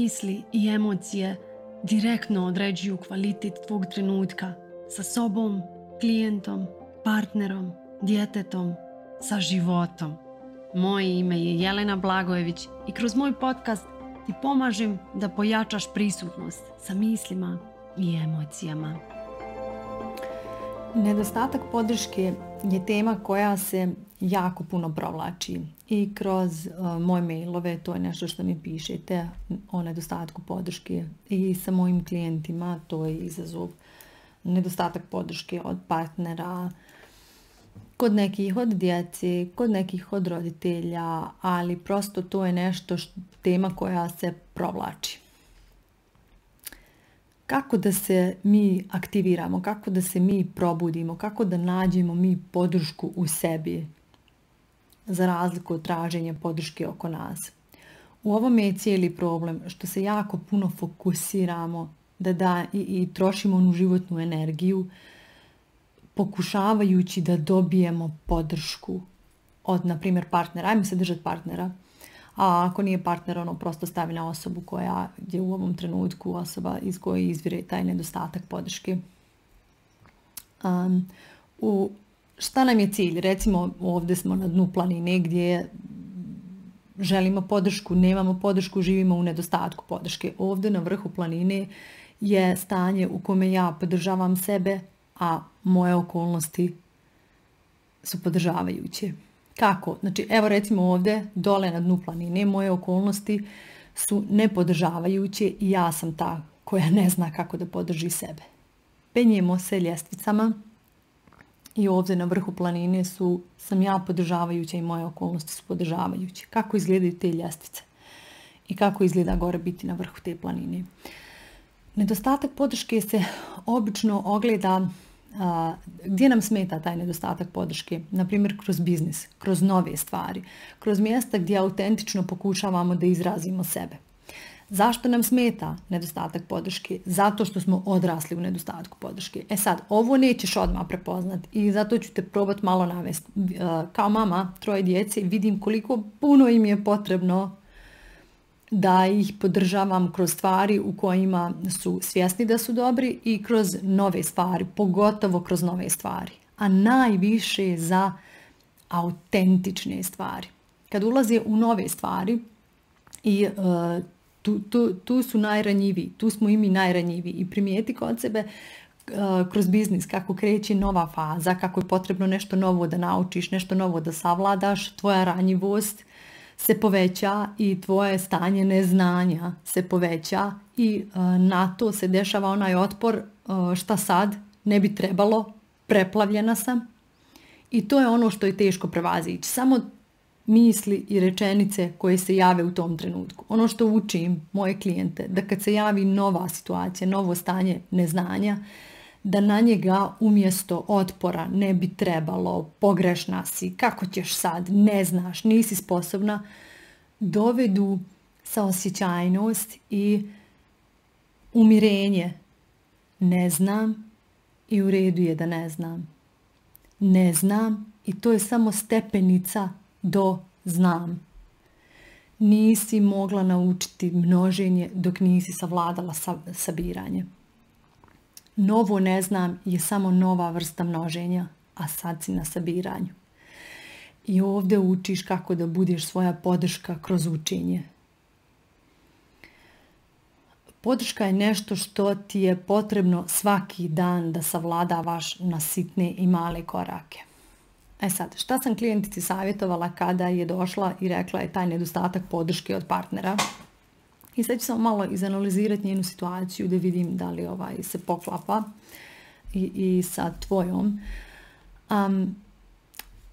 misli i emocije direktno određuju kvalitet tvog trenutka sa sobom, klijentom, partnerom, djetetom, sa životom. Moje ime je Jelena Blagojević i kroz moj podcast ti pomažem da pojačaš prisutnost sa mislima i emocijama. Nedostatak podrške je tema koja se jako puno provlači i kroz e, moje mailove, to je nešto što mi pišete o nedostatku podrške i sa mojim klijentima, to je izazov nedostatak podrške od partnera, kod nekih od djece, kod nekih od roditelja, ali prosto to je nešto tema koja se provlači kako da se mi aktiviramo, kako da se mi probudimo, kako da nađemo mi podršku u sebi za razliku od traženja podrške oko nas. U ovome je cijeli problem što se jako puno fokusiramo da da i, i trošimo onu životnu energiju pokušavajući da dobijemo podršku od, na primjer, partnera. Ajmo se držati partnera a ako nije partner, ono, prosto stavi na osobu koja je u ovom trenutku osoba iz koje izvire taj nedostatak podrške. Um, u, šta nam je cilj? Recimo, ovdje smo na dnu planine gdje želimo podršku, nemamo podršku, živimo u nedostatku podrške. Ovdje na vrhu planine je stanje u kome ja podržavam sebe, a moje okolnosti su podržavajuće. Kako? Znači, evo recimo ovdje, dole na dnu planine, moje okolnosti su nepodržavajuće i ja sam ta koja ne zna kako da podrži sebe. Penjemo se ljestvicama i ovdje na vrhu planine su, sam ja podržavajuća i moje okolnosti su podržavajuće. Kako izgledaju te ljestvice i kako izgleda gore biti na vrhu te planine. Nedostatak podrške se obično ogleda a, gdje nam smeta taj nedostatak podrške? Naprimjer, kroz biznis, kroz nove stvari, kroz mjesta gdje autentično pokušavamo da izrazimo sebe. Zašto nam smeta nedostatak podrške? Zato što smo odrasli u nedostatku podrške. E sad, ovo nećeš odmah prepoznat i zato ću te probati malo navesti. Kao mama troje djece vidim koliko puno im je potrebno da ih podržavam kroz stvari u kojima su svjesni da su dobri i kroz nove stvari, pogotovo kroz nove stvari, a najviše za autentične stvari. Kad ulaze u nove stvari i e, tu, tu, tu su najranjiviji, tu smo i mi najranjiviji i primijeti kod sebe e, kroz biznis, kako kreće nova faza, kako je potrebno nešto novo da naučiš, nešto novo da savladaš, tvoja ranjivost se poveća i tvoje stanje neznanja se poveća i e, na to se dešava onaj otpor e, šta sad, ne bi trebalo, preplavljena sam. I to je ono što je teško prevazići. Samo misli i rečenice koje se jave u tom trenutku. Ono što učim moje klijente, da kad se javi nova situacija, novo stanje neznanja, da na njega umjesto otpora ne bi trebalo, pogrešna si, kako ćeš sad, ne znaš, nisi sposobna, dovedu sa osjećajnost i umirenje. Ne znam i u redu je da ne znam. Ne znam i to je samo stepenica do znam. Nisi mogla naučiti množenje dok nisi savladala sabiranje. Novo ne znam je samo nova vrsta množenja, a sad si na sabiranju. I ovdje učiš kako da budeš svoja podrška kroz učenje. Podrška je nešto što ti je potrebno svaki dan da savladavaš na sitne i male korake. E sad, šta sam klijentici savjetovala kada je došla i rekla je taj nedostatak podrške od partnera? I sad ću samo malo izanalizirati njenu situaciju da vidim da li ovaj se poklapa i, i sa tvojom. Um,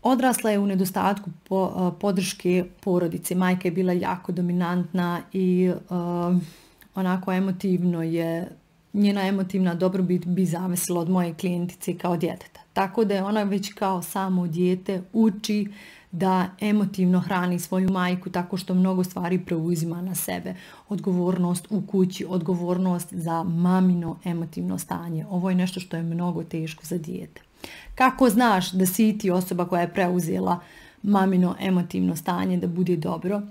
odrasla je u nedostatku po, podrške porodice. Majka je bila jako dominantna i onako emotivno je, njena emotivna dobrobit bi zavisila od moje klijentice kao djeteta. Tako da je ona već kao samo dijete uči da emotivno hrani svoju majku tako što mnogo stvari preuzima na sebe. Odgovornost u kući, odgovornost za mamino emotivno stanje. Ovo je nešto što je mnogo teško za dijete. Kako znaš da si ti osoba koja je preuzela mamino emotivno stanje da bude dobro?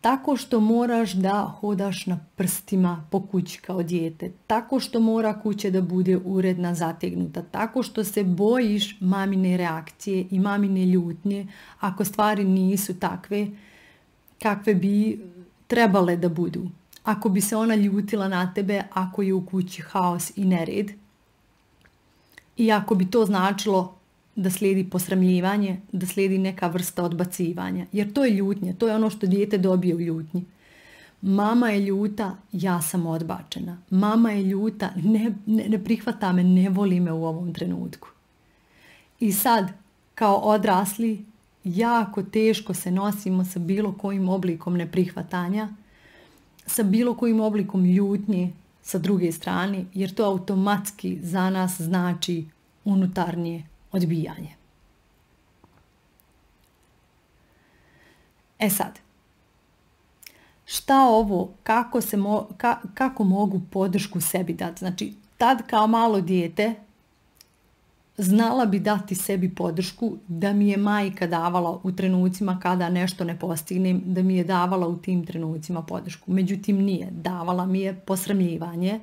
tako što moraš da hodaš na prstima po kući kao dijete, tako što mora kuća da bude uredna, zategnuta, tako što se bojiš mamine reakcije i mamine ljutnje ako stvari nisu takve kakve bi trebale da budu. Ako bi se ona ljutila na tebe, ako je u kući haos i nered. I ako bi to značilo da slijedi posramljivanje, da slijedi neka vrsta odbacivanja. Jer to je ljutnje, to je ono što dijete dobije u ljutnji. Mama je ljuta, ja sam odbačena. Mama je ljuta, ne, ne, ne prihvata me, ne voli me u ovom trenutku. I sad, kao odrasli, jako teško se nosimo sa bilo kojim oblikom neprihvatanja, sa bilo kojim oblikom ljutnje sa druge strane, jer to automatski za nas znači unutarnje odbijanje. E sad, šta ovo, kako, se kako mogu podršku sebi dati? Znači, tad kao malo dijete znala bi dati sebi podršku da mi je majka davala u trenucima kada nešto ne postignem, da mi je davala u tim trenucima podršku. Međutim, nije. Davala mi je posramljivanje,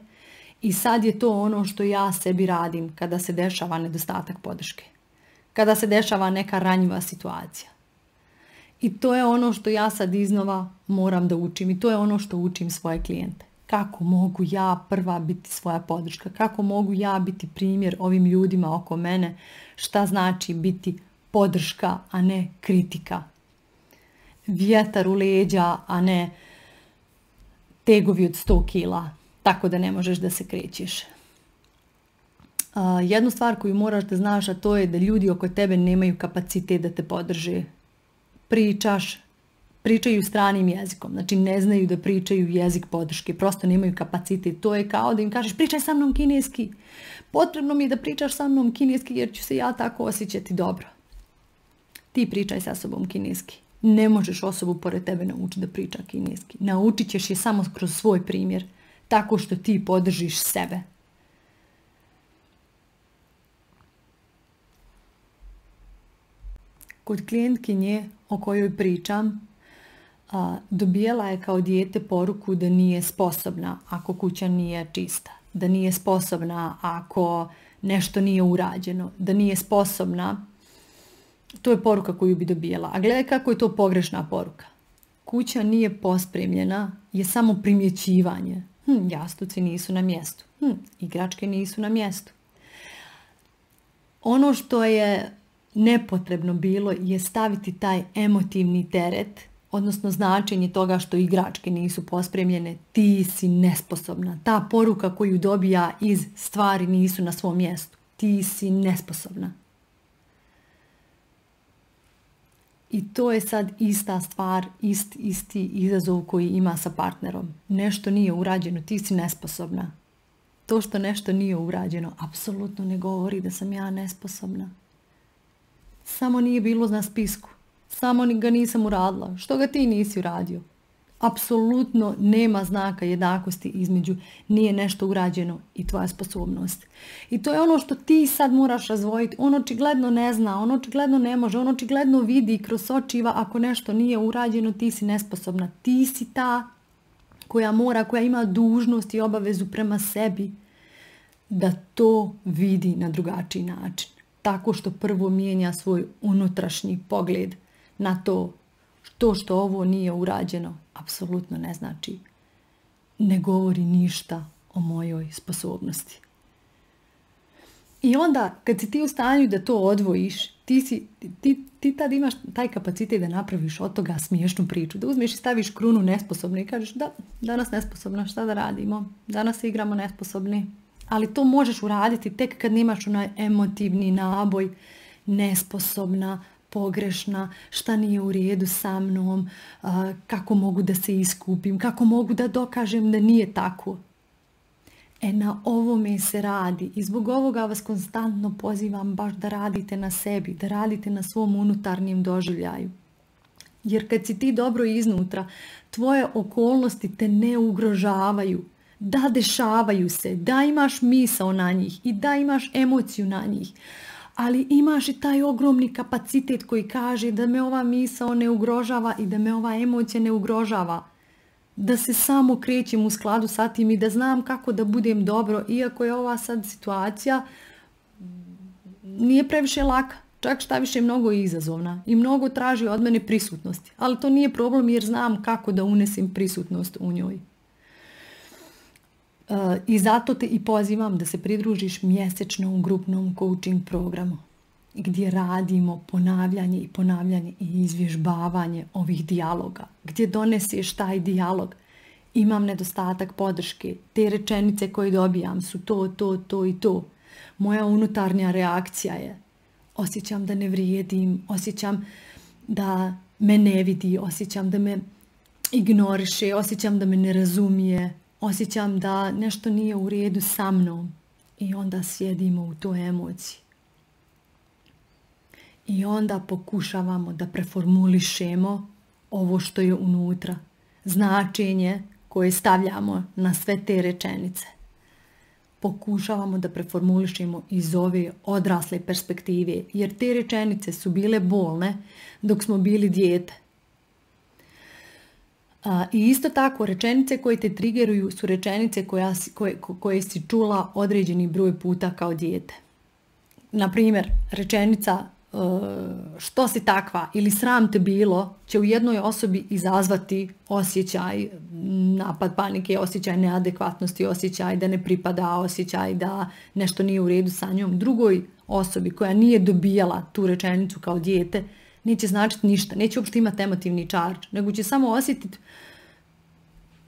i sad je to ono što ja sebi radim kada se dešava nedostatak podrške. Kada se dešava neka ranjiva situacija. I to je ono što ja sad iznova moram da učim i to je ono što učim svoje klijente. Kako mogu ja prva biti svoja podrška? Kako mogu ja biti primjer ovim ljudima oko mene? Šta znači biti podrška, a ne kritika? Vjetar u leđa, a ne tegovi od 100 kila tako da ne možeš da se krećeš. Jednu stvar koju moraš da znaš, a to je da ljudi oko tebe nemaju kapacitet da te podrže. Pričaš, pričaju stranim jezikom, znači ne znaju da pričaju jezik podrške, prosto nemaju kapacitet. To je kao da im kažeš pričaj sa mnom kineski, potrebno mi je da pričaš sa mnom kineski jer ću se ja tako osjećati dobro. Ti pričaj sa sobom kineski. Ne možeš osobu pored tebe naučiti da priča kineski. Naučit ćeš je samo kroz svoj primjer tako što ti podržiš sebe. Kod klijentkinje o kojoj pričam, a, dobijela je kao dijete poruku da nije sposobna ako kuća nije čista, da nije sposobna ako nešto nije urađeno, da nije sposobna. To je poruka koju bi dobijela. A gledaj kako je to pogrešna poruka. Kuća nije pospremljena, je samo primjećivanje. Hm, jastuci nisu na mjestu. Hm, igračke nisu na mjestu. Ono što je nepotrebno bilo je staviti taj emotivni teret, odnosno značenje toga što igračke nisu pospremljene, ti si nesposobna. Ta poruka koju dobija iz stvari nisu na svom mjestu. Ti si nesposobna. i to je sad ista stvar, ist, isti izazov koji ima sa partnerom. Nešto nije urađeno, ti si nesposobna. To što nešto nije urađeno, apsolutno ne govori da sam ja nesposobna. Samo nije bilo na spisku. Samo ga nisam uradila. Što ga ti nisi uradio? apsolutno nema znaka jednakosti između nije nešto urađeno i tvoja sposobnost. I to je ono što ti sad moraš razvojiti. On očigledno ne zna, on očigledno ne može, on očigledno vidi kroz očiva ako nešto nije urađeno ti si nesposobna. Ti si ta koja mora, koja ima dužnost i obavezu prema sebi da to vidi na drugačiji način. Tako što prvo mijenja svoj unutrašnji pogled na to to što ovo nije urađeno apsolutno ne znači ne govori ništa o mojoj sposobnosti. I onda kad si ti u stanju da to odvojiš, ti, si, ti, ti tad imaš taj kapacitet da napraviš od toga smiješnu priču. Da uzmeš i staviš krunu nesposobno i kažeš da, danas nesposobna šta da radimo? Danas igramo nesposobni. Ali to možeš uraditi tek kad nemaš onaj emotivni naboj, nesposobna, pogrešna, šta nije u redu sa mnom, kako mogu da se iskupim, kako mogu da dokažem da nije tako. E na ovome se radi i zbog ovoga vas konstantno pozivam baš da radite na sebi, da radite na svom unutarnjem doživljaju. Jer kad si ti dobro iznutra, tvoje okolnosti te ne ugrožavaju. Da dešavaju se, da imaš misao na njih i da imaš emociju na njih ali imaš i taj ogromni kapacitet koji kaže da me ova misao ne ugrožava i da me ova emocija ne ugrožava. Da se samo krećem u skladu sa tim i da znam kako da budem dobro, iako je ova sad situacija nije previše laka, čak šta više mnogo je izazovna i mnogo traži od mene prisutnosti, ali to nije problem jer znam kako da unesem prisutnost u njoj. Eh, I zato te i pozivam da se pridružiš mjesečnom grupnom coaching programu gdje radimo ponavljanje i ponavljanje i izvježbavanje ovih dijaloga, gdje doneseš taj dijalog. Imam nedostatak podrške, te rečenice koje dobijam su to, to, to i to. Moja unutarnja reakcija je osjećam da ne vrijedim, osjećam da me ne vidi, osjećam da me ignoriše, osjećam da me ne razumije, osjećam da nešto nije u redu sa mnom i onda sjedimo u toj emociji. I onda pokušavamo da preformulišemo ovo što je unutra, značenje koje stavljamo na sve te rečenice. Pokušavamo da preformulišemo iz ove odrasle perspektive, jer te rečenice su bile bolne dok smo bili dijete i isto tako, rečenice koje te trigeruju su rečenice koje, koje si čula određeni broj puta kao dijete. Naprimjer, rečenica e, što si takva ili sram te bilo će u jednoj osobi izazvati osjećaj napad panike, osjećaj neadekvatnosti, osjećaj da ne pripada, osjećaj da nešto nije u redu sa njom. Drugoj osobi koja nije dobijala tu rečenicu kao dijete neće značiti ništa, neće uopšte imati emotivni čarč, nego će samo osjetiti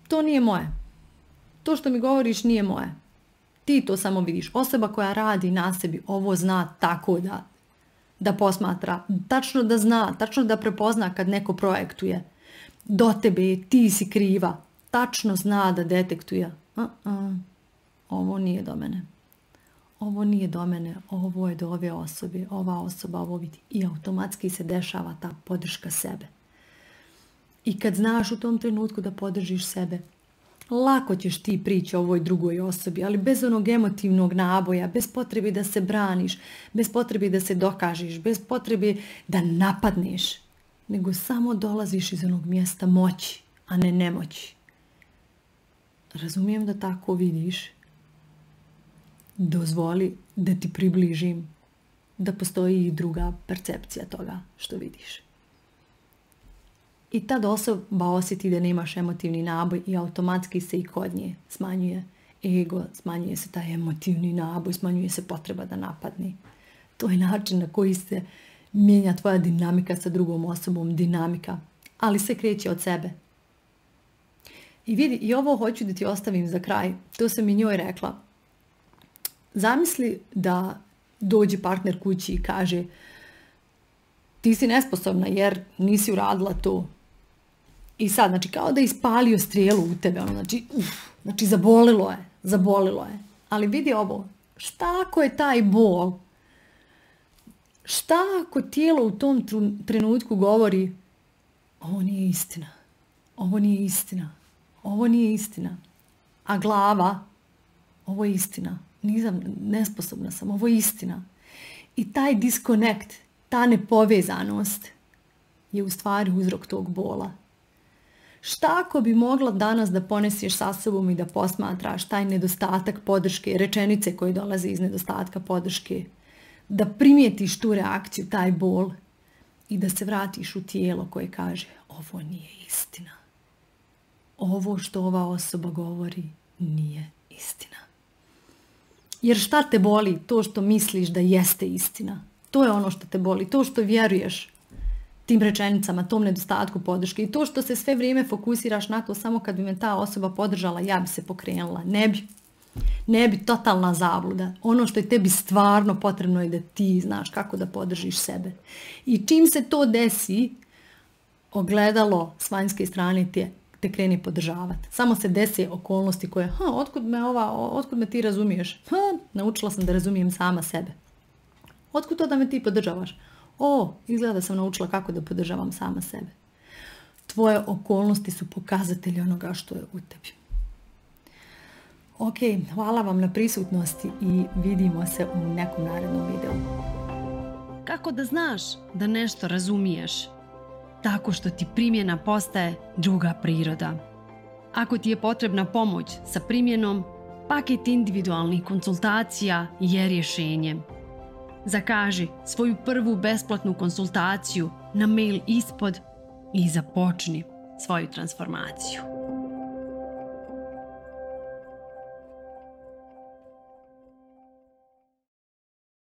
to nije moje. To što mi govoriš nije moje. Ti to samo vidiš. Osoba koja radi na sebi ovo zna tako da, da posmatra, tačno da zna, tačno da prepozna kad neko projektuje. Do tebe ti si kriva. Tačno zna da detektuje. -a, ovo nije do mene ovo nije do mene, ovo je do ove osobe, ova osoba ovo vidi i automatski se dešava ta podrška sebe. I kad znaš u tom trenutku da podržiš sebe, lako ćeš ti prići ovoj drugoj osobi, ali bez onog emotivnog naboja, bez potrebe da se braniš, bez potrebe da se dokažiš, bez potrebe da napadneš, nego samo dolaziš iz onog mjesta moći, a ne nemoći. Razumijem da tako vidiš, dozvoli da ti približim da postoji i druga percepcija toga što vidiš. I tad osoba osjeti da nemaš emotivni naboj i automatski se i kod nje smanjuje ego, smanjuje se taj emotivni naboj, smanjuje se potreba da napadni. To je način na koji se mijenja tvoja dinamika sa drugom osobom, dinamika, ali se kreće od sebe. I vidi, i ovo hoću da ti ostavim za kraj. To sam i njoj rekla. Zamisli da dođe partner kući i kaže ti si nesposobna jer nisi uradila to. I sad, znači kao da je ispalio strijelu u tebe, ono, znači, uf, znači zabolilo je, zabolilo je. Ali vidi ovo, šta ako je taj bol? Šta ako tijelo u tom trenutku govori ovo nije istina, ovo nije istina, ovo nije istina, a glava ovo je istina, nisam, nesposobna sam, ovo je istina. I taj diskonekt, ta nepovezanost je u stvari uzrok tog bola. Šta ako bi mogla danas da poneseš sa sobom i da posmatraš taj nedostatak podrške, rečenice koje dolaze iz nedostatka podrške, da primijetiš tu reakciju, taj bol i da se vratiš u tijelo koje kaže ovo nije istina. Ovo što ova osoba govori nije istina. Jer šta te boli? To što misliš da jeste istina. To je ono što te boli. To što vjeruješ tim rečenicama, tom nedostatku podrške i to što se sve vrijeme fokusiraš na to samo kad bi me ta osoba podržala, ja bi se pokrenula. Ne bi. Ne bi totalna zabluda. Ono što je tebi stvarno potrebno je da ti znaš kako da podržiš sebe. I čim se to desi, ogledalo s vanjske strane ti te kreni podržavati. Samo se desi okolnosti koje, ha, otkud me, ova, otkud me ti razumiješ? Ha, naučila sam da razumijem sama sebe. Otkud to da me ti podržavaš? O, izgleda da sam naučila kako da podržavam sama sebe. Tvoje okolnosti su pokazatelji onoga što je u tebi. Ok, hvala vam na prisutnosti i vidimo se u nekom narednom videu. Kako da znaš da nešto razumiješ? tako što ti primjena postaje druga priroda. Ako ti je potrebna pomoć sa primjenom, paket individualnih konsultacija je rješenje. Zakaži svoju prvu besplatnu konsultaciju na mail ispod i započni svoju transformaciju.